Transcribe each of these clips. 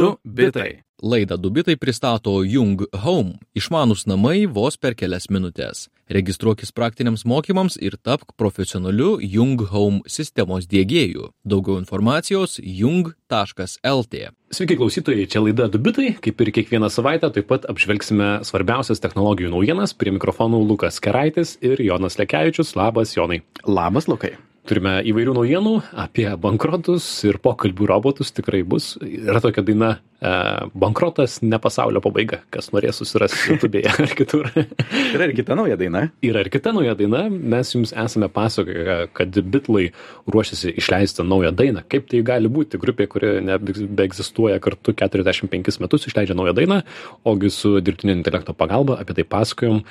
Du bitai. Laidą Dubitai pristato Jung Home - išmanus namai vos per kelias minutės. Registruokis praktiniams mokymams ir tapk profesionaliu Jung Home sistemos dėgėjų. Daugiau informacijos jung.lt. Sveiki klausytojai, čia laida Dubitai. Kaip ir kiekvieną savaitę, taip pat apžvelgsime svarbiausias technologijų naujienas. Prie mikrofonų Lukas Keraitis ir Jonas Lekevičius. Labas, Jonai. Labas, Lukai. Turime įvairių naujienų apie bankrotus ir pokalbių robotus tikrai bus. Yra tokia daina e, Bankrotas ne pasaulio pabaiga, kas norės susirasti YouTube'e ar kitur. Yra ir kita nauja daina. Yra ir kita nauja daina. Mes jums esame pasakoję, kad Bitlai ruošiasi išleisti naują dainą. Kaip tai gali būti? Grupė, kuri nebeegzistuoja kartu 45 metus, išleidžia naują dainą, ogi su dirbtinio intelekto pagalba apie tai pasakojom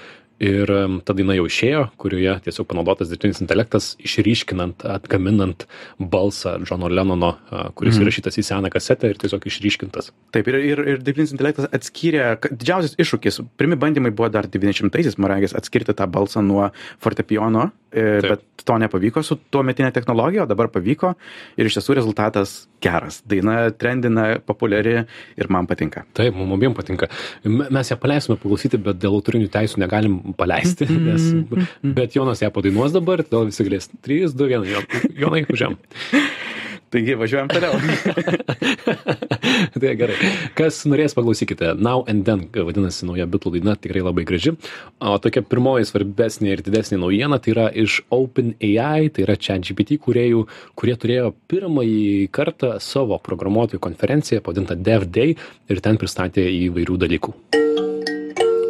ir ta daina jau išėjo kurioje tiesiog panaudotas dirbtinis intelektas išryškinant atgaminant balsą džono lenono kuris Mhm. įrašytas į seną kasetę ir tiesiog išryškintas Taip, ir, ir, ir dirbtinis intelektas atskyrė, didžiausias iššūkis, pirmi bandymai buvo dar 90-aisiais, man regis, atskirti tą balsą nuo fortepijono, e, Taip. bet to nepavyko su tuo metinė technologija, o dabar pavyko ir iš tiesų rezultatas geras. Daina trendina, populiari ir man patinka. taip mum abiem patinka Me- mes ją paleisime paklausyti bet dėl autorinių teisių negalim paleisti nes bet jonas ją padainuos dabar todėl visi galės trys du vienas Jo- jonai važiuojam Taigi važiuojam toliau. tai gerai. Kas norės, paklausykite. Now and Then vadinasi nauja bitlų daina, tikrai labai graži. O tokia pirmoji svarbesnė ir didesnė naujiena tai yra iš OpenAI, tai yra ChatGPT kuriejų, kurie turėjo pirmąjį kartą savo programuotojų konferenciją, pavadintą Dev Day, ir ten pristatė įvairių dalykų.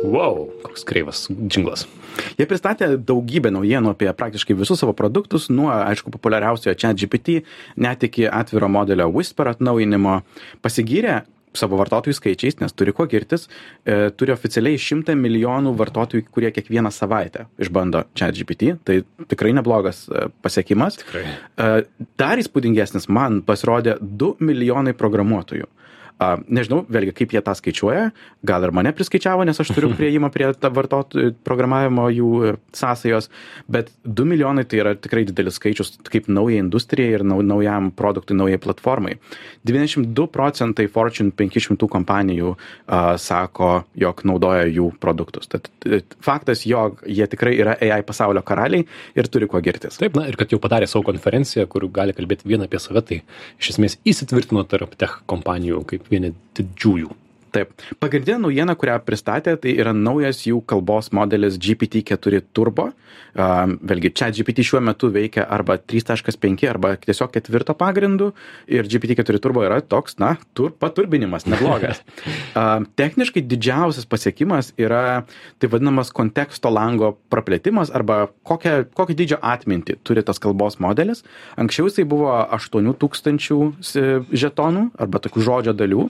Wow, koks kreivas džinglas. Jie pristatė daugybę naujienų apie praktiškai visus savo produktus, nuo, aišku, populiariausiojo ChatGPT, net iki atviro modelio Whisper atnaujinimo. Pasigyrė savo vartotojų skaičiais, nes turi kuo girtis, e, turi oficialiai 100 milijonų vartotojų, kurie kiekvieną savaitę išbando ChatGPT, tai tikrai neblogas e, pasiekimas. Tikrai. E, Dar įspūdingesnis man pasirodė 2 milijonai programuotojų. A, Nežinau, vėlgi, kaip jie tą skaičiuoja, gal ir mane priskaičiavo, nes aš turiu prieimą prie vartotojų programavimo jų e, sąsajos, bet 2 milijonai tai yra tikrai didelis skaičius kaip naujai industrijai ir nau, naujam produktui, naujai platformai. 92 procentai Fortune 500 kompanijų a, sako, jog naudoja jų produktus. Tad e, faktas, jog jie tikrai yra AI pasaulio karaliai ir turi kuo girtis. Taip, na ir kad jau padarė savo konferenciją, kur gali kalbėti vieną apie save, tai iš esmės įsitvirtino tarp tech kompanijų kaip بين الجويو Taip. Pagrindinė naujiena, kurią pristatė, tai yra naujas jų kalbos modelis GPT-4 Turbo. Um, vėlgi, čia GPT šiuo metu veikia arba 3.5 arba tiesiog ketvirto pagrindu ir GPT-4 Turbo yra toks, na, tur, paturbinimas, neblogas. um, techniškai didžiausias pasiekimas yra taip vadinamas konteksto lango praplėtimas arba kokią, kokį dydžio atmintį turi tas kalbos modelis. Anksčiau jisai buvo 8000 žetonų arba tokių žodžio dalių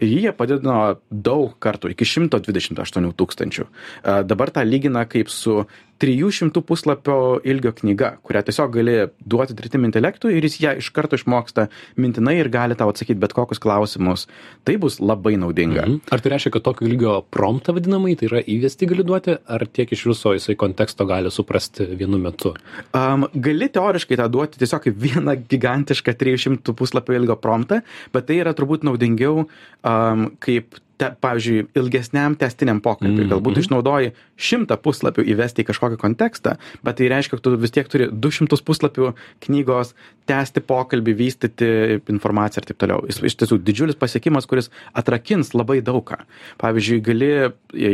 ir jį jie padidino daug kartų iki 128 tūkstančių. E, Dabar tą lygina kaip su 300 puslapio ilgio knyga, kurią tiesiog gali duoti dirbtiniam intelektui ir jis ją iš karto išmoksta mintinai ir gali tau atsakyti bet kokius klausimus. Tai bus labai naudinga. Mhm. Ar tai reiškia, kad tokio lygio promptą vadinamai, tai yra įvesti gali duoti, ar tiek iš viso jisai konteksto gali suprasti vienu metu? Um, gali teoriškai tą duoti tiesiog kaip vieną gigantišką 300 puslapio ilgio promptą, bet tai yra turbūt naudingiau um, kaip, te, pavyzdžiui, ilgesniam testiniam pokalbiui. Mhm. Galbūt išnaudoji 100 puslapių įvesti į kažkokį kontekstą, bet tai reiškia, kad tu vis tiek turi 200 puslapių knygos, tęsti pokalbį, vystyti informaciją ir taip toliau. Jis iš tiesų didžiulis pasiekimas, kuris atrakins labai daugą. Pavyzdžiui, gali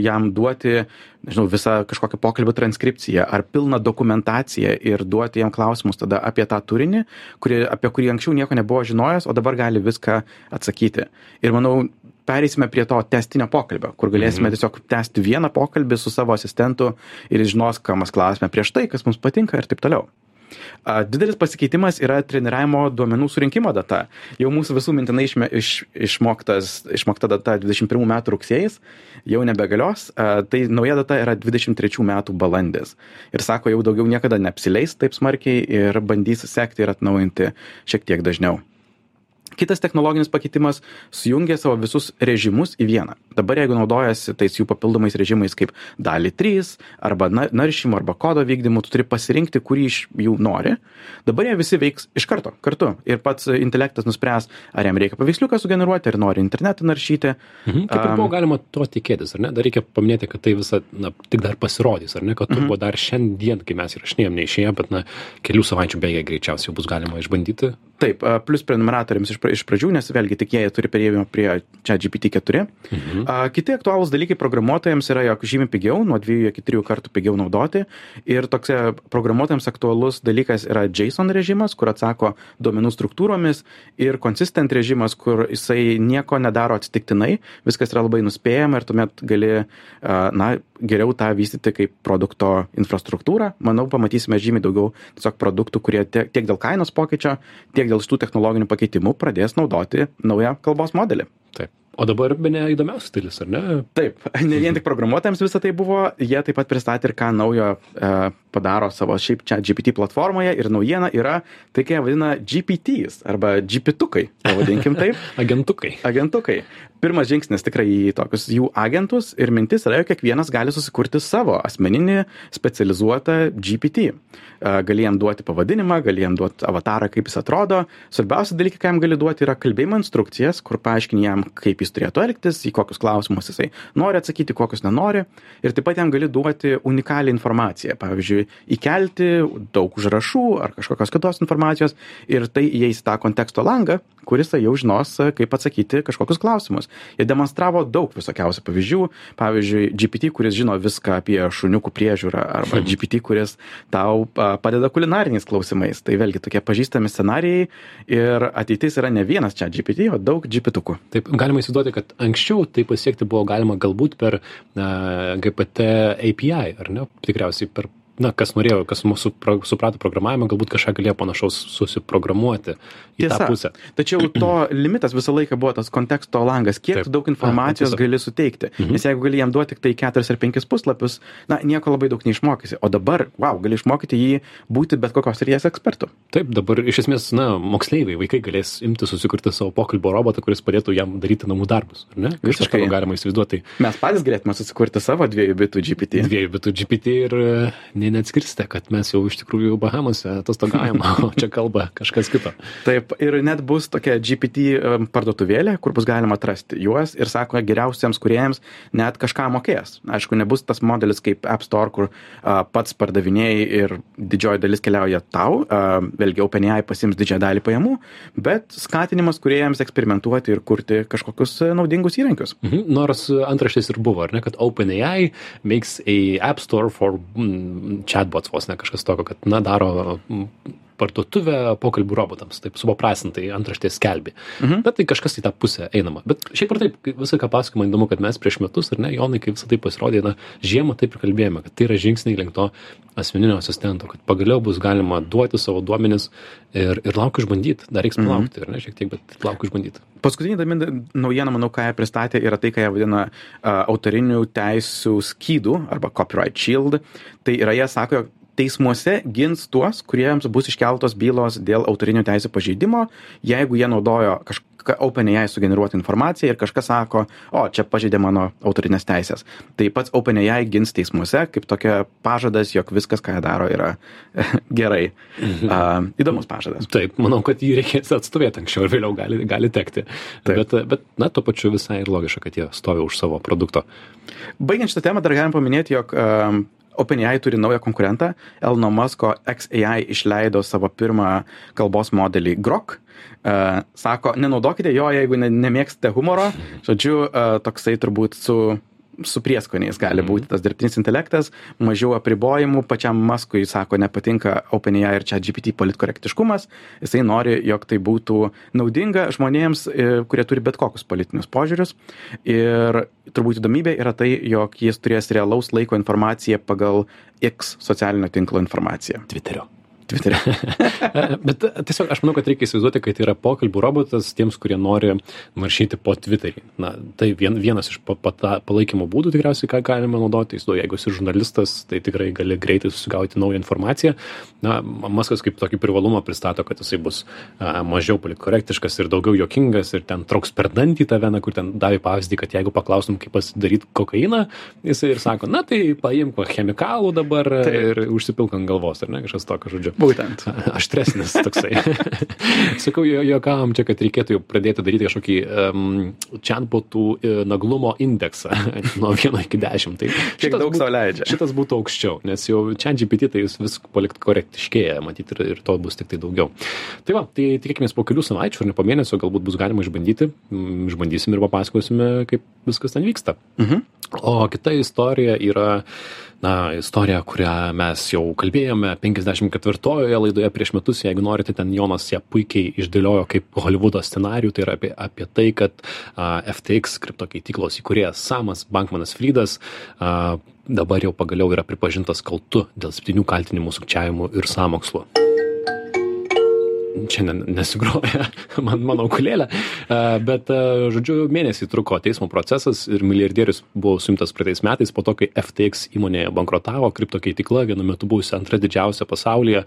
jam duoti, nežinau, visą kažkokią pokalbio transkripciją ar pilną dokumentaciją ir duoti jam klausimus tada apie tą turinį, kuri, apie kurį anksčiau nieko nebuvo žinojęs, o dabar gali viską atsakyti. Ir manau, pereisime prie to testinio pokalbio, kur galėsime tiesiog tęsti vieną pokalbį su savo asistentu ir žinos, ką mes klausime prieš tai, kas mums patinka ir taip toliau. Didelis pasikeitimas yra treniravimo duomenų surinkimo data. Jau mūsų visų mintinai išme, iš, išmoktas, išmokta data 21 metų rugsėjas jau nebegalios. Tai nauja data yra 23 metų balandis. Ir sako, jau daugiau niekada neapsileis taip smarkiai ir bandys sekti ir atnaujinti šiek tiek dažniau. Kitas technologinis pakeitimas sujungė savo visus režimus į vieną dabar jeigu naudojasi tais jų papildomais režimais kaip dali trys arba na naršymu arba kodo vykdymu tu turi pasirinkti kurį iš jų nori dabar jie visi veiks iš karto kartu ir pats intelektas nuspręs ar jam reikia paveiksliuką sugeneruoti ar nori internetą naršyti Mhm. Kaip ir buvo galima to tikėtis, ar ne? Dar reikia paminėti, kad tai visa, na, tik dar pasirodys, ar ne? Kad Mhm. turbūt dar šiandien, kai mes įrašinėjom, neišėjo, bet, na, kelių savaičių bėgė greičiausiai jau bus galima išbandyti. taip plius prenumeratoriams iš, iš pradžių nes vėlgi tik jie turi perėjimą prie čia gpt keturi Mhm. A, Kiti aktualūs dalykai programuotojams yra, jog žymiai pigiau, nuo 2 iki 3 kartų pigiau naudoti. Ir toks e, programuotojams aktualus dalykas yra JSON režimas, kur atsako duomenų struktūromis ir consistent režimas, kur jisai nieko nedaro atsitiktinai, viskas yra labai nuspėjama ir tuomet gali, na, geriau tą vystyti kaip produkto infrastruktūrą. Manau, pamatysime žymiai daugiau tiesiog produktų, kurie tiek, tiek dėl kainos pokyčio, tiek dėl šitų technologinių pakeitimų pradės naudoti naują kalbos modelį. Taip. O dabar be ne įdomiausias stilius, ar ne? Taip, ne vien tik programuotojams visą tai buvo, jie taip pat pristatė ir ką naujo e, padaro savo šiaip čia GPT platformoje ir naujiena yra tai, ką jie vadina GPTs arba GPtukai, pavadinkim taip, Agentukai. agentukai. Pirmas žingsnis tikrai į tokius jų agentus ir mintis yra, jog kiekvienas gali susikurti savo asmeninį specializuotą GPT. E, Gali jam duoti pavadinimą, gali jam duoti avatarą, kaip jis atrodo. Svarbiausia dalykai, ką jam gali duoti, yra kalbėjimo instrukcijas, kur paaiškini jam, kaip jis turėtų elgtis, į kokius klausimus jisai nori atsakyti, kokius nenori. Ir taip pat jam gali duoti unikalią informaciją. Pavyzdžiui, įkelti daug užrašų ar kažkokios kitos informacijos ir tai įeis į tą konteksto langą, kuris jau žinos, kaip atsakyti kažkokius klausimus. Jie demonstravo daug visokiausių pavyzdžių. Pavyzdžiui, GPT, kuris žino viską apie šuniukų priežiūrą, arba GPT, kuris tau padeda kulinariniais klausimais. Tai vėlgi tokie pažįstami scenarijai ir ateitis yra ne vienas čia GPT, o daug GPT-ukų. Taip, galima įsivaizduoti, kad anksčiau tai pasiekti buvo galima galbūt per na, GPT API, ar ne? Tikriausiai per, na, kas norėjo, kas mūsų pro, suprato programavimą, galbūt kažką galėjo panašaus susiprogramuoti į Tiesa. tą pusę. Tačiau to limitas visą laiką buvo tas konteksto langas, kiek Taip. daug informacijos A, gali suteikti. Mhm. Nes jeigu gali jam duoti tik tai 4 ar 5 puslapius, na, nieko labai daug neišmokysi. O dabar, wow, gali išmokyti jį būti bet kokios ryties ekspertu. Taip, dabar iš esmės, na, moksleiviai, vaikai galės imti susikurti savo pokalbio robotą, kuris padėtų jam daryti namų darbus, ar ne? Visiškai. galima įsivaizduoti. Mes patys galėtume susikurti savo dviejų bitų GPT. Dviejų bitų GPT ir e, ne, neatskirsite, kad mes jau iš tikrųjų Bahamose atostogaujam, o čia kalba kažkas kito. Taip, ir net bus tokia GPT parduotuvėlė, kur bus galima atrasti juos ir sako, geriausiems kuriejams net kažką mokės. Aišku, nebus tas modelis kaip App Store, kur a, pats pardavinėjai ir didžioji dalis keliauja tau, a, vėlgi OpenAI pasims didžiąją dalį pajamų, bet skatinimas kuriejams eksperimentuoti ir kurti kažkokius e, naudingus įrankius. Mhm. Nors antraštės ir buvo, ar ne, kad OpenAI makes a app store for mm, chatbots, vos ne kažkas tokio, kad, na, daro parduotuvę pokalbių robotams, taip supaprastintai antraštės skelbi. Mhm. Bet tai kažkas į tą pusę einama. Bet šiaip ar taip, visą ką pasakojama, įdomu, kad mes prieš metus, ar ne, Jonai, kai visą tai pasirodė, na, žiemą taip ir kalbėjome, kad tai yra žingsniai link to asmeninio asistento, kad pagaliau bus galima duoti savo duomenis ir, ir laukiu išbandyti. Dar reiks palaukti, ar ne, šiek tiek, bet laukiu išbandyti. Paskutinė įdomi naujiena, manau, ką jie pristatė, yra tai, ką jie vadina uh, autorinių teisų skydų arba copyright shield. Tai yra, jie sako, jog teismuose gins tuos, kuriems bus iškeltos bylos dėl autorinių teisų pažeidimo, jeigu jie naudojo kažką OpenAI sugeneruoti informaciją ir kažkas sako, o čia pažeidė mano autorinės teisės. Tai pats OpenAI gins teismuose kaip tokia pažadas, jog viskas, ką jie daro, yra gerai. Uh, įdomus pažadas. Taip, manau, kad jį reikės atstovėti anksčiau ir vėliau gali, gali tekti. Taip. Bet, bet, na, tuo pačiu visai ir logiška, kad jie stovi už savo produkto. Baigiant šitą temą, dar galim paminėti, jog um, OpenAI turi naują konkurentą. Elno Musko XAI išleido savo pirmą kalbos modelį Grok. Uh, sako, nenaudokite jo, jeigu ne, nemėgstate humoro. Žodžiu, uh, toksai turbūt su su prieskoniais gali būti tas dirbtinis intelektas, mažiau apribojimų, pačiam Maskui, sako, nepatinka OpenAI ir čia GPT politkorektiškumas, jisai nori, jog tai būtų naudinga žmonėms, e, kurie turi bet kokius politinius požiūrius. Ir turbūt įdomybė yra tai, jog jis turės realaus laiko informaciją pagal X socialinio tinklo informaciją. Twitterio. Twitter'e. Bet tiesiog aš manau, kad reikia įsivaizduoti, kad tai yra pokalbių robotas tiems, kurie nori naršyti po Twitter'į. Na, tai vien, vienas iš pa, pa, palaikymo būdų tikriausiai, ką galima naudoti. Įsivaizduoju, jeigu esi žurnalistas, tai tikrai gali greitai susigauti naują informaciją. Na, Maskas kaip tokį privalumą pristato, kad jisai bus a, mažiau politkorektiškas ir daugiau jokingas ir ten trauks per dantį tą veną, kur ten davė pavyzdį, kad jeigu paklaustum, kaip pasidaryti kokainą, jisai ir sako, na tai paimk chemikalų dabar tai. ir užsipilk ant galvos, ar ne, kažkas tokio žodžiu. Būtent. Aštresnis toksai. Sakau, jo, jokavom čia, kad reikėtų jau pradėti daryti kažkokį um, chatbotų uh, naglumo indeksą nuo 1 iki 10. Tai Kiek daug būtų, leidžia. šitas būtų aukščiau, nes jau ChatGPT tai jis vis palikt korektiškėja, matyti, ir, ir to bus tik tai daugiau. Tai va, tai tikėkime po kelių savaičių ar ne po mėnesio galbūt bus galima išbandyti, išbandysim ir papasakosime, kaip viskas ten vyksta. Mhm. O kita istorija yra, na, istorija, kurią mes jau kalbėjome 54-ojoje laidoje prieš metus, jeigu norite, ten Jonas ją puikiai išdėliojo kaip Hollywoodo scenarių, tai yra apie, apie tai, kad a, FTX kriptokeityklos įkūrėjas Samas Bankmanas Frydas a, dabar jau pagaliau yra pripažintas kaltu dėl septynių kaltinimų sukčiavimu ir samokslu šiandien nesigroja man mano ukulėlė, E, bet, e, žodžiu, mėnesį truko teismo procesas ir milijardierius buvo suimtas praeitais metais po to, kai FTX įmonė bankrotavo, kriptokeitikla vienu metu buvusi antra didžiausia pasaulyje.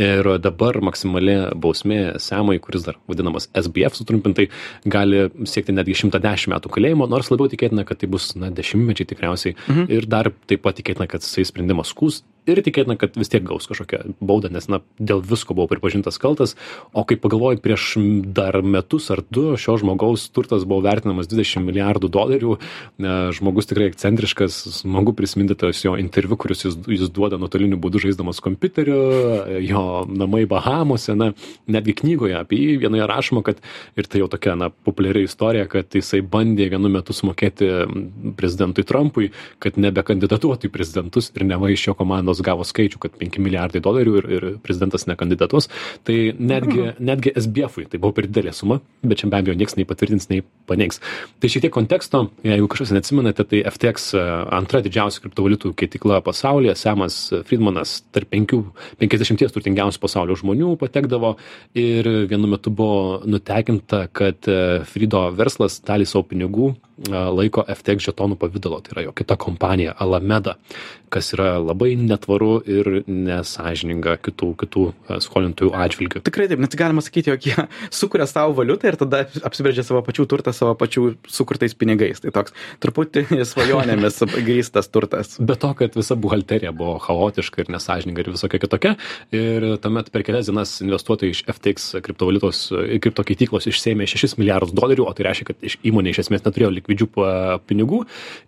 Ir dabar maksimali bausmė Semui, kuris dar vadinamas SBF sutrumpintai, gali siekti netgi 110 metų kalėjimo, nors labiau tikėtina, kad tai bus, na, dešimtmečiai tikriausiai. Mhm. ir dar taip pat tikėtina, kad jisai sprendimą skūs ir tikėtina, kad vis tiek gaus kažkokią baudą, nes, na, dėl visko buvo pripažintas kaltas, o kai pagalvoju, prieš dar metus ar du šio žmogaus turtas buvo vertinamas 20 milijardų dolerių, žmogus tikrai ekscentriškas, smagu prisiminti tos jo interviu, kuriuos jis, jis duoda nuotoliniu būdu žaisdamas kompiuteriu, jo namai Bahamose, na, netgi knygoje apie jį vienoje rašoma, kad ir tai jau tokia, na, populiari istorija, kad jisai bandė vienu metu sumokėti prezidentui Trumpui, kad nebekandidatuotų į prezidentus ir neva iš jo komandos gavo skaičių, kad 5 milijardai dolerių ir, ir prezidentas nekandidatuos. Tai netgi, netgi SBF-ui tai buvo per didelė suma, bet čia be abejo niekas nei patvirtins, nei paneigs. Tai šiek tiek konteksto, jeigu kažkas neatsimenate, tai FTX e, antra didžiausia kriptovaliutų keitikla pasaulyje, Semas Friedmanas tarp 5, 50 turtingiausių pasaulio žmonių patekdavo ir vienu metu buvo nutekinta, kad e, Frido verslas dalį savo pinigų laiko FTX žetonų pavydalo, tai yra jo kita kompanija Alameda, kas yra labai netvaru ir nesažininga kitų, kitų skolintojų atžvilgių. Tikrai taip, net galima sakyti, jog jie sukuria savo valiutą ir tada apsibrėžia savo pačių turtą savo pačių sukurtais pinigais. Tai toks truputį svajonėmis grįstas turtas. Be to, kad visa buhalterija buvo chaotiška ir nesažininga ir visokia kitokia. Ir tuomet per kelias dienas investuotojai iš FTX kriptovaliutos, kriptokeityklos išsėmė 6 milijardus dolerių, o tai reiškia, kad iš įmonė iš esmės neturėjo likvidžių pinigų.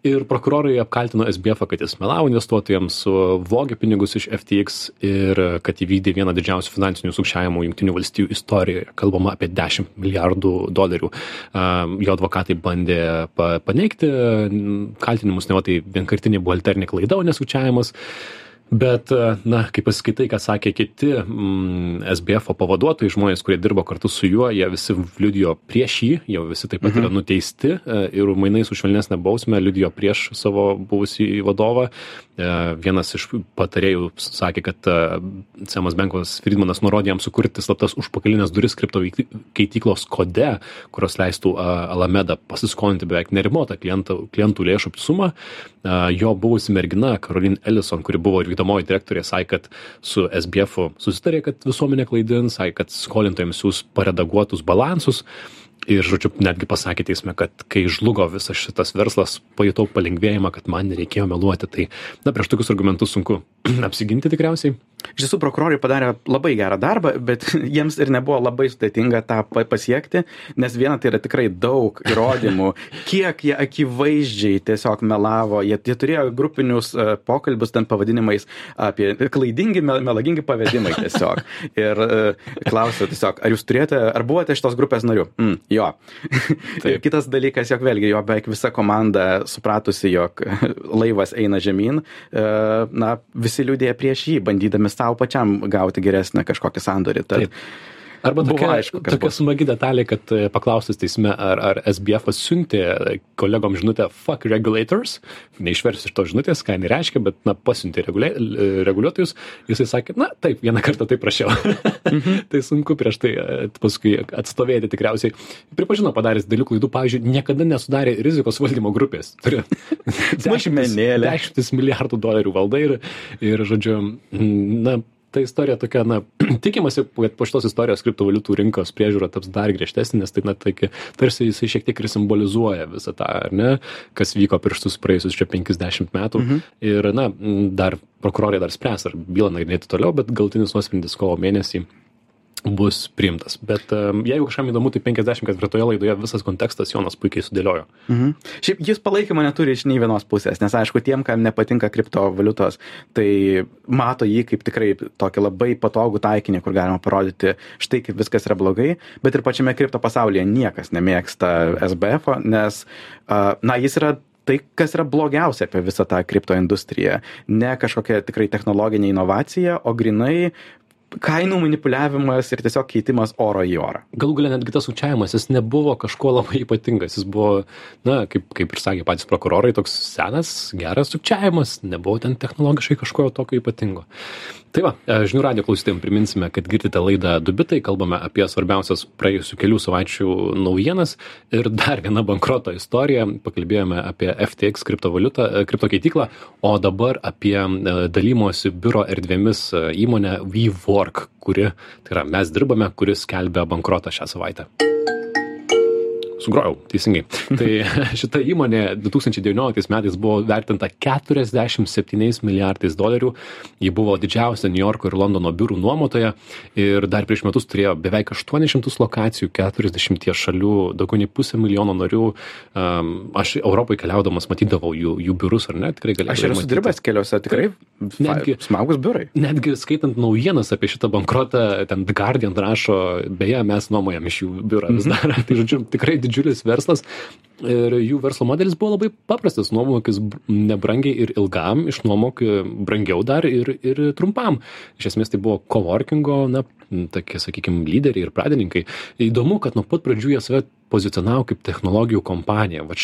Ir prokurorai apkaltino SBF, kad jis melavo investuotojams, vogė pinigus iš FTX ir kad įvykdė vieną didžiausių finansinių sukčiavimų Junktinių valstybių istorijoje. Kalbama apie 10 milijardų dolerių. Jo advokatai bandė paneigti kaltinimus, ne, tai vienkartinė buhalterinė klaida, o nesukčiavimas. Bet, na, kai paskaitai, ką sakė kiti mm, SBF pavaduotojai, žmonės, kurie dirbo kartu su juo, jie visi liudijo prieš jį, jau visi taip pat mhm. yra nuteisti e, ir mainais už švelnesnę bausmę liudijo prieš savo buvusį vadovą. E, vienas iš patarėjų sakė, kad e, Semas Benkovas Friedmanas nurodė jam sukurti slaptas užpakalinės duris kripto keityklos kode, kurios leistų Alameda pasiskolinti beveik nerimotą klientų, klientų lėšų sumą. Jo buvusi mergina Karolin Ellison, kuri buvo ir vykdomoji direktorė sakė, kad su SBF susitarė, kad visuomenė klaidins, sakė, kad skolintojams jūs paredaguotus balansus. Ir, žodžiu, netgi pasakė teisme, kad kai žlugo visas šitas verslas, pajutau palengvėjimą, kad man nereikėjo meluoti. Tai, na, prieš tokius argumentus sunku apsiginti tikriausiai. Iš tiesų, prokurorai padarė labai gerą darbą, bet jiems ir nebuvo labai sudėtinga tą pasiekti, nes viena tai yra tikrai daug įrodymų, kiek jie akivaizdžiai tiesiog melavo, jie, jie turėjo grupinius uh, pokalbius ten pavadinimais apie klaidingi, mel, melagingi pavedimai tiesiog. Ir uh, klausė tiesiog, ar jūs turėjote, ar buvote šitos grupės narių? Mm, jo. Kitas dalykas, jog vėlgi jo beveik visa komanda supratusi, jog laivas eina žemyn, uh, na, visi liūdėjo prieš jį, bandydami sau pačiam gauti geresnę kažkokį sandorį. Tad, Taip. Arba Buvo tokia, aišku, kas tokia bus. smagi detalė, kad e, paklaustas teisme, ar, ar SBF siuntė kolegom žinutę fuck regulators, neišversiu iš to žinutės, ką jinai reiškia, bet, na, pasiuntė regulia, reguliuotojus, jisai sakė, na, taip, vieną kartą tai prašiau. tai sunku prieš tai e, paskui atstovėti tikriausiai. Pripažino padaręs dėlių klaidų, pavyzdžiui, niekada nesudarė rizikos valdymo grupės. Turi dešimtis, dešimtis milijardų dolerių valdai ir, ir žodžiu, na, ta istorija tokia, na, tikimasi, kad po šitos istorijos kriptovaliutų rinkos priežiūra taps dar griežtesnė, nes tai, na, tai tarsi jisai šiek tiek ir simbolizuoja visą tą, ar ne, kas vyko prieš tus praėjusius čia 50 metų. Mhm. Ir, na, dar prokurorai dar spręs, ar bylą nagrinėti toliau, bet galtinis nuosprendis kovo mėnesį bus priimtas. Bet um, jeigu kažkam įdomu, tai 54 laidoje visas kontekstas Jonas puikiai sudėliojo. Mhm. Šiaip jis palaikymo neturi iš nei vienos pusės, nes aišku, tiem, kam nepatinka kriptovaliutos, tai mato jį kaip tikrai tokį labai patogų taikinį, kur galima parodyti štai kaip viskas yra blogai, bet ir pačiame kripto pasaulyje niekas nemėgsta SBF, nes, uh, na, jis yra tai, kas yra blogiausia apie visą tą kripto industriją. Ne kažkokia tikrai technologinė inovacija, o grinai kainų manipuliavimas ir tiesiog keitimas oro į orą. Galų galia netgi tas sukčiavimas, jis nebuvo kažkuo labai ypatingas, jis buvo, na, kaip, kaip ir sakė patys prokurorai, toks senas, geras sukčiavimas, nebuvo ten technologiškai kažko tokio ypatingo. Tai va, e, žinių radio klausytėjim priminsime, kad girdite laidą Dubitai, kalbame apie svarbiausias praėjusių kelių savaičių naujienas ir dar viena bankroto istorija, pakalbėjome apie FTX kriptovaliutą, e, kriptokeityklą, o dabar apie e, dalymosi biuro erdvėmis įmonę WeWork, kuri, tai yra mes dirbame, kuris skelbia bankrotą šią savaitę. Sugrojau, teisingai. Tai šita įmonė 2019 metais buvo vertinta 47 milijardais dolerių. Ji buvo didžiausia New Yorko ir Londono biurų nuomotoja ir dar prieš metus turėjo beveik 800 lokacijų 40 šalių, daugiau nei pusę milijono narių. Um, aš Europoje keliaudamas matydavau jų, jų biurus, ar ne? Tikrai galėjau. Aš ir esu dirbęs keliuose, tikrai Netgi- smagus biurai. Netgi skaitant naujienas apie šitą bankrotą, ten The Guardian rašo, beje, mes nuomojam iš jų biurą vis dar. tai, žodžiu, tikrai didžiulis verslas. Ir jų verslo modelis buvo labai paprastas. Nuomokis nebrangiai ir ilgam, išnuomok brangiau dar ir, ir trumpam. Iš esmės tai buvo coworkingo, na, tokie, sakykime, lyderiai ir pradininkai. Įdomu, kad nuo pat pradžių jie save pozicionavo kaip technologijų kompanija. Va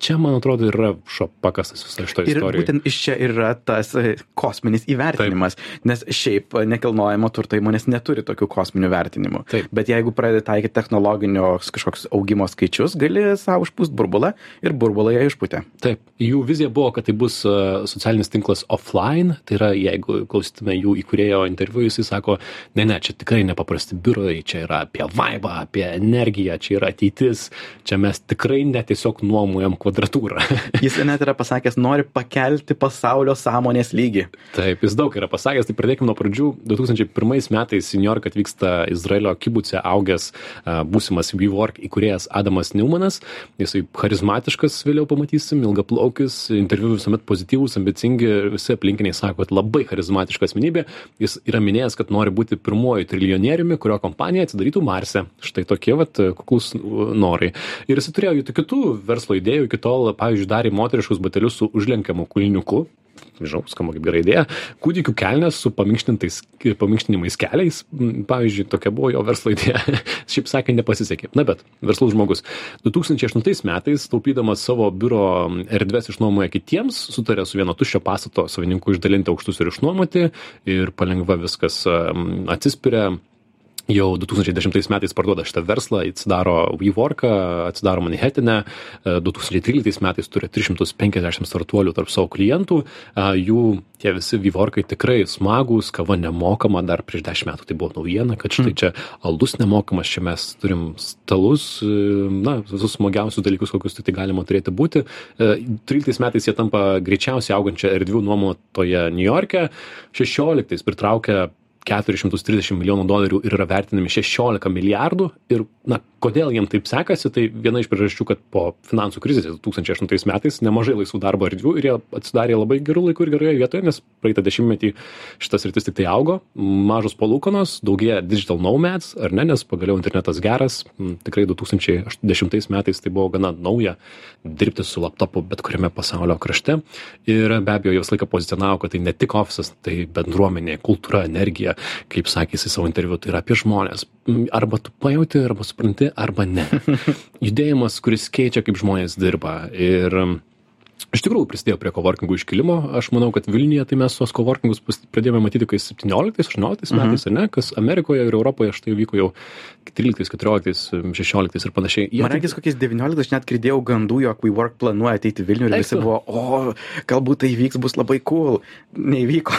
čia, man atrodo, yra šopakastas viso šito Ir istorijoje. būtent iš čia yra tas e, kosminis įvertinimas, Taip. nes šiaip e, nekilnojamo turto įmonės neturi tokių kosminių vertinimų. Taip. Bet jeigu pradedi taikyti technologinio kažkoks augimo skaičius, gali savo užpūst burbulą ir burbulą ją išpūtė. Taip, jų vizija buvo, kad tai bus uh, socialinis tinklas offline, tai yra, jeigu klausytume jų įkūrėjo interviu, jisai sako, ne, ne, čia tikrai nepaprasti biurai, čia yra apie vaibą, apie energiją, čia yra ateitis, čia mes tikrai netiesiog nuomojam kvadratūrą. Jis net yra pasakęs, nori pakelti pasaulio sąmonės lygį. Taip, jis daug yra pasakęs, tai pradėkime nuo pradžių. 2001 metais į New York atvyksta Izraelio kibuce augęs būsimas WeWork įkūrėjas Adamas Newmanas. Jisai charizmatiškas, vėliau pamatysim, ilgaplaukis, interviu visuomet pozityvus, ambicingi, visi aplinkiniai sako, kad labai charizmatiška asmenybė. Jis yra minėjęs, kad nori būti pirmuoju triljonieriumi, kurio kompanija atsidarytų Marse. Štai tokie vat kuklus norai. Ir jis turėjo kitų verslo idėjų, iki tol, pavyzdžiui, darė moteriškus batelius su užlenkiamu kulniuku, nežinau, skamba kaip gera idėja, kūdikių kelnes su paminkštinimais keliais, m, pavyzdžiui, tokia buvo jo verslo idėja. Šiaip sakė, nepasisekė. Na bet, verslus žmogus. 2008 metais, taupydamas savo biuro erdvės išnuomoja kitiems, sutarė su vieno tuščio pastato savininku išdalinti aukštus ir išnuomoti ir palengva viskas em, atsispiria jau 2010 metais parduoda šitą verslą, atsidaro WeWorką, atsidaro Manhattan'e, e, 2013 metais turi 350 startuolių tarp savo klientų, e, jų tie visi WeWorkai tikrai smagus, kava nemokama, dar prieš 10 metų tai buvo naujiena, kad štai čia aldus nemokamas, čia mes turim stalus, e, na, visus smagiausius dalykus, kokius tai galima turėti būti. E, 13 metais jie tampa greičiausiai augančia erdvių nuomotoje New York'e, 16 pritraukia 430 milijonų dolerių ir yra vertinami 16 milijardų. Ir, na, kodėl jiem taip sekasi, tai viena iš priežasčių, kad po finansų krizės 2008 metais nemažai laisvų darbo erdvių ir jie atsidarė labai gerų laikų ir geroje vietoje, nes praeitą dešimtmetį šitas rytis tik tai augo, mažos palūkanos, daugėja digital nomads, ar ne, nes pagaliau internetas geras, m, tikrai 2010 metais tai buvo gana nauja dirbti su laptopu bet kuriame pasaulio krašte. Ir be abejo jie visą laiką pozicionavo, kad tai ne tik ofisas, tai bendruomenė, kultūra, energija, kaip sakė jisai savo interviu, tai yra apie žmonės. mm, arba tu pajauti, arba supranti, arba ne. Judėjimas, kuris keičia, kaip žmonės dirba. Ir iš tikrųjų prisidėjo prie kovorkingų iškilimo. Aš manau kad vilniuje tai mes tuos kovorkingus pradėjome matyti kai septynioliktais aštuonioliktais metais ane kas amerikoje ir europoje štai vyko jau tryliktais keturioliktais šešioliktais ir panašiai. Man regis kokiais devynioliktais aš net girdėjau gandų jog WeWork planuoja ateiti į vilnių ir visi buvo o galbūt tai įvyks bus labai cool. Neįvyko.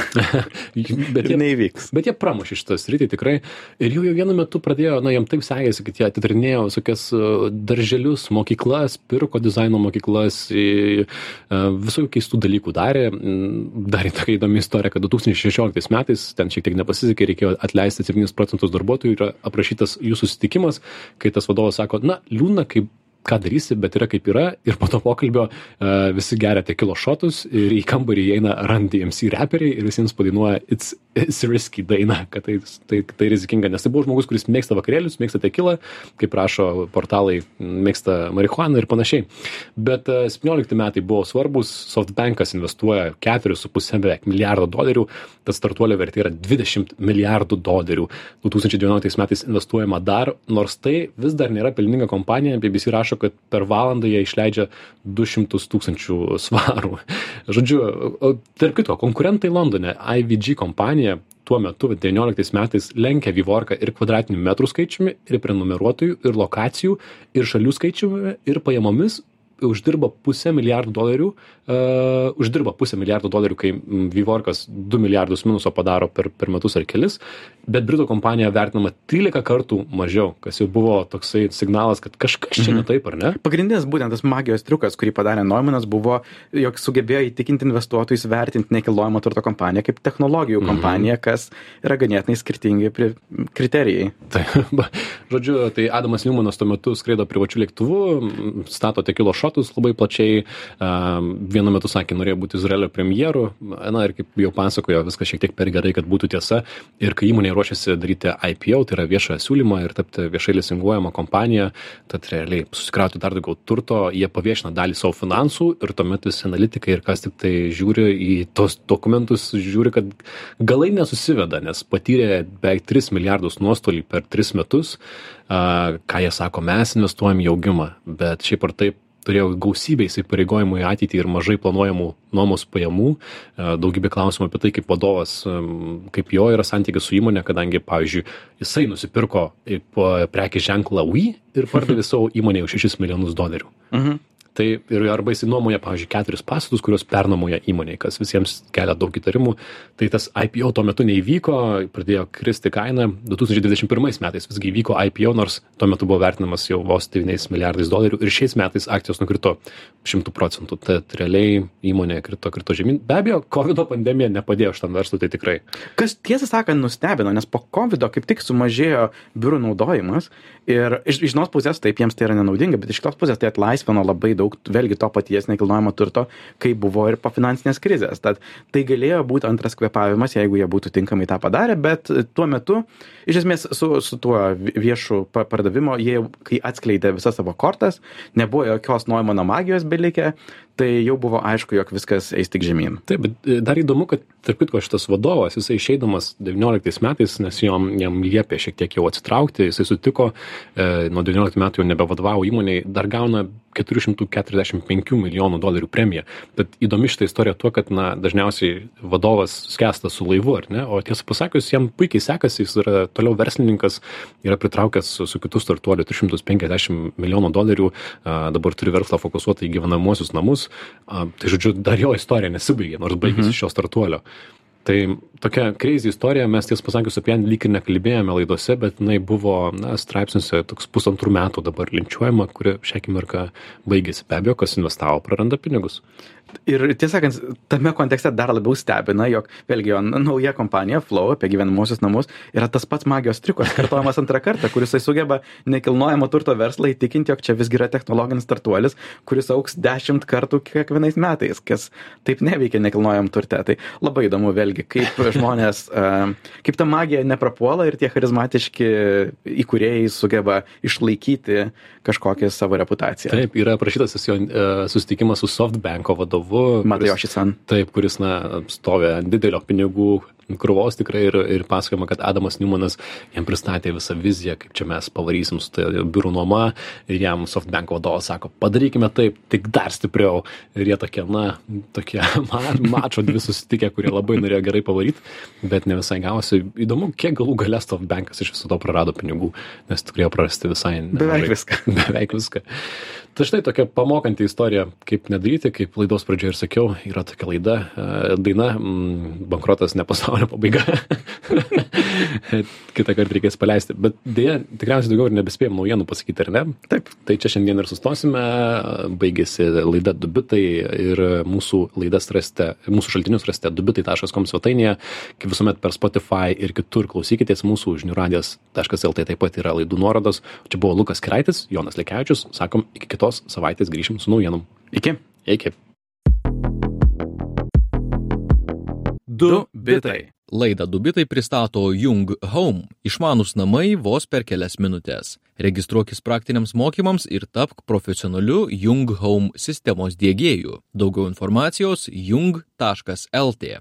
Bet jie, neįvyks. bet jie pramušė šitą sritį tikrai. Ir jau jau vienu metu pradėjo na jiem taip sekėsi kad jie atidarinėjo visokias uh, darželius mokyklas pirko dizaino mokyklas į visokių keistų dalykų darė. Mm, dar tokia įdomi istorija, kad 2016 metais, ten šiek tiek nepasisekė, reikėjo atleisti 7 procentus darbuotojų, yra aprašytas jų susitikimas, kai tas vadovas sako, na, liūna, kaip ką darysi, bet yra kaip yra ir po to pokalbio uh, visi geria tekilo šotus ir į kambarį įeina Run DMC reperiai ir visiems padainuoja It's, it's risky daina, kad tai, tai, tai rizikinga, nes tai buvo žmogus, kuris mėgsta vakarėlius, mėgsta tekilą, kaip rašo portalai, mėgsta marihuaną ir panašiai. Bet uh, 17 metai buvo svarbus, SoftBankas investuoja 4,5 beveik milijardo dolerių, tas startuolio vertė yra 20 milijardų dolerių. 2019 metais investuojama dar, nors tai vis dar nėra pelninga kompanija, BBC rašo, kad per valandą jie išleidžia 200 tūkstančių svarų. Žodžiu, tarp kito, konkurentai Londone, IVG kompanija tuo metu, 19 metais, lenkia Vivorką ir kvadratinių metrų skaičiumi, ir prenumeruotojų, ir lokacijų, ir šalių skaičiumi, ir pajamomis uždirba pusę milijardų dolerių, uh, uždirba pusę milijardų dolerių, kai Vivorkas 2 milijardus minuso padaro per, per metus ar kelis, bet Britų kompanija vertinama 13 kartų mažiau, kas jau buvo toksai signalas, kad kažkas čia mhm. ne taip, ar ne? Pagrindinis būtent tas magijos triukas, kurį padarė Neumanas, buvo, jog sugebėjo įtikinti investuotojus vertinti nekilnojamo turto kompaniją kaip technologijų mhm. kompaniją, kas yra ganėtinai skirtingi kriterijai. Tai, žodžiu, tai Adamas Newmanas tuo metu skraido privačiu lėktuvu, stato tekilo šotą šotus labai plačiai. Vienu metu sakė, norėjo būti Izraelio premjeru. Na ir kaip jau pasakojo, viskas šiek tiek per gerai, kad būtų tiesa. Ir kai įmonė ruošiasi daryti IPO, tai yra viešą siūlymą ir tapti viešai lisinguojama kompanija, tad realiai susikrauti dar daugiau turto, jie paviešina dalį savo finansų ir tuomet visi analitikai ir kas tik tai žiūri į tos dokumentus, žiūri, kad galai nesusiveda, nes patyrė beveik 3 milijardus nuostolį per 3 metus. Ką jie sako, mes investuojam į augimą, bet šiaip ar taip turėjo gausybę įsipareigojimų į ateitį ir mažai planuojamų nuomos pajamų, e, daugybė klausimų apie tai, kaip vadovas, kaip jo yra santykis su įmonė, kadangi, pavyzdžiui, jisai nusipirko prekį ženklą Wii ir pardavė savo įmonėje už 6 milijonus dolerių. Mhm tai ir arba jisai nuomoja pavyzdžiui keturis pastatus kuriuos pernuomoja įmonei kas visiems kelia daug įtarimų. Tai tas ipo tuo metu neįvyko pradėjo kristi kaina. Du tūkstančiai dvidešim pirmais metais visgi įvyko ipo nors tuo metu buvo vertinamas jau vos devyniais milijardais dolerių ir šiais metais akcijos nukrito šimtu procentų. Tad realiai įmonė krito krito žemyn. Be abejo kovido pandemija nepadėjo šitam verslui tai tikrai. Kas tiesą sakant nustebino nes po kovido kaip tik sumažėjo biurų naudojimas ir iš iš vienos pusės taip jiems tai yra nenaudinga bet iš kitos pusės tai atlaisvino labai daug vėlgi to paties nekilnojamo turto kaip buvo ir po finansinės krizės. Tad tai galėjo būt antras kvėpavimas jeigu jie būtų tinkamai tą padarę bet tuo metu iš esmės su su tuo viešu pa pardavimo jie kai atskleidė visas savo kortas nebuvo jokios noimano magijos belikę tai jau buvo aišku jog viskas eis tik žemyn. Taip bet e, dar įdomu kad tarp kitko šitas vadovas jisai išeidamas devynioliktais metais nes jom jam liepė šiek tiek jau atsitraukti jisai sutiko e, nuo devynioliktų metų jau nebevadovavo įmonei dar gauna keturių šimtų keturiasdešim penkių milijonų dolerių premiją. Bet įdomi šita istorija tuo kad na dažniausiai vadovas skęsta su laivu ar ne? O tiesą pasakius jam puikiai sekasi jis yra toliau verslininkas yra pritraukęs su kitu startuoliu tris šimtus penkiasdešim milijonų dolerių a dabar turi verslą fokusuotą į gyvenamuosius namus a tai žodžiu dar jo istorija nesibaigė nors baigėsi mhm. šio startuolio. Tai tokia crazy istorija mes tiesą pasakius apie ją lyg ir nekalbėjome laidose bet jinai buvo na straipsniuose toks pusantrų metų dabar linčiuojama kuri šią akimirką baigėsi. Be abejo kas investavo praranda pinigus ir tiesą sakant tame kontekste dar labiau stebina jog vėlgi jo nauja kompanija flow apie gyvenamuosius namus yra tas pats magijos triukas kartojamas antrą kartą kur jisai sugeba nekilnojamo turto verslą įtikinti jog čia visgi yra technologinis startuolis kuris augs dešimt kartų kiekvienais metais kas taip neveikia nekilnojamam turte. Tai labai įdomu vėlgi kaip žmonės kaip ta magija neprapuola ir tie charizmatiški įkūrėjai sugeba išlaikyti kažkokią savo reputaciją. Taip yra aprašytas tas jo e, susitikimas su softbanko vadovu matajoši san taip kuris na stovi ant didelio pinigų krūvos tikrai ir, ir pasakojama, kad Adamas Newmanas jam pristatė visą viziją, kaip čia mes pavarysim su tai biurų nuoma ir jam SoftBank vadovas sako, padarykime taip, tik dar stipriau. Ir jie tokie, na, tokie ma, mačo dvi susitikę, kurie labai norėjo gerai pavaryti, bet ne visai gavosi. Įdomu, kiek galų galės SoftBankas iš viso to prarado pinigų, nes turėjo prarasti visai. Nemažai. Beveik viską. Beveik viską. Tai štai tokia pamokanti istorija, kaip nedaryti, kaip laidos pradžioje ir sakiau, yra tokia laida, e, daina, mm, bankrotas ne pasaulio pabaiga. Kitą kartą reikės paleisti. Bet dėja, tikriausiai daugiau ir nebespėjom naujienų pasakyti, ar ne? Taip. Tai čia šiandien ir sustosime. Baigėsi laida Dubitai ir mūsų laidas rasite, mūsų šaltinius rasite dubitai.com svetainėje. Kaip visuomet per Spotify ir kitur klausykitės mūsų žiniųradijas.lt taip pat yra laidų nuorodos. Čia buvo Lukas Kraitis, Jonas Lekevičius. Sakom, iki kitos savaitės grįšim su naujienom. Iki. Iki. Du bitai. Laidą Dubitai pristato Jung Home - išmanus namai vos per kelias minutės. Registruokis praktiniams mokymams ir tapk profesionaliu Jung Home sistemos dėgėjų. Daugiau informacijos jung.lt.